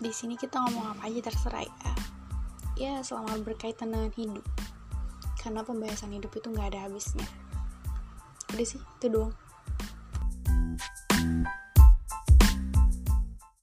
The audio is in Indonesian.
di sini kita ngomong apa aja terserah ya. Ya selama berkaitan dengan hidup. Karena pembahasan hidup itu nggak ada habisnya. Udah sih itu doang.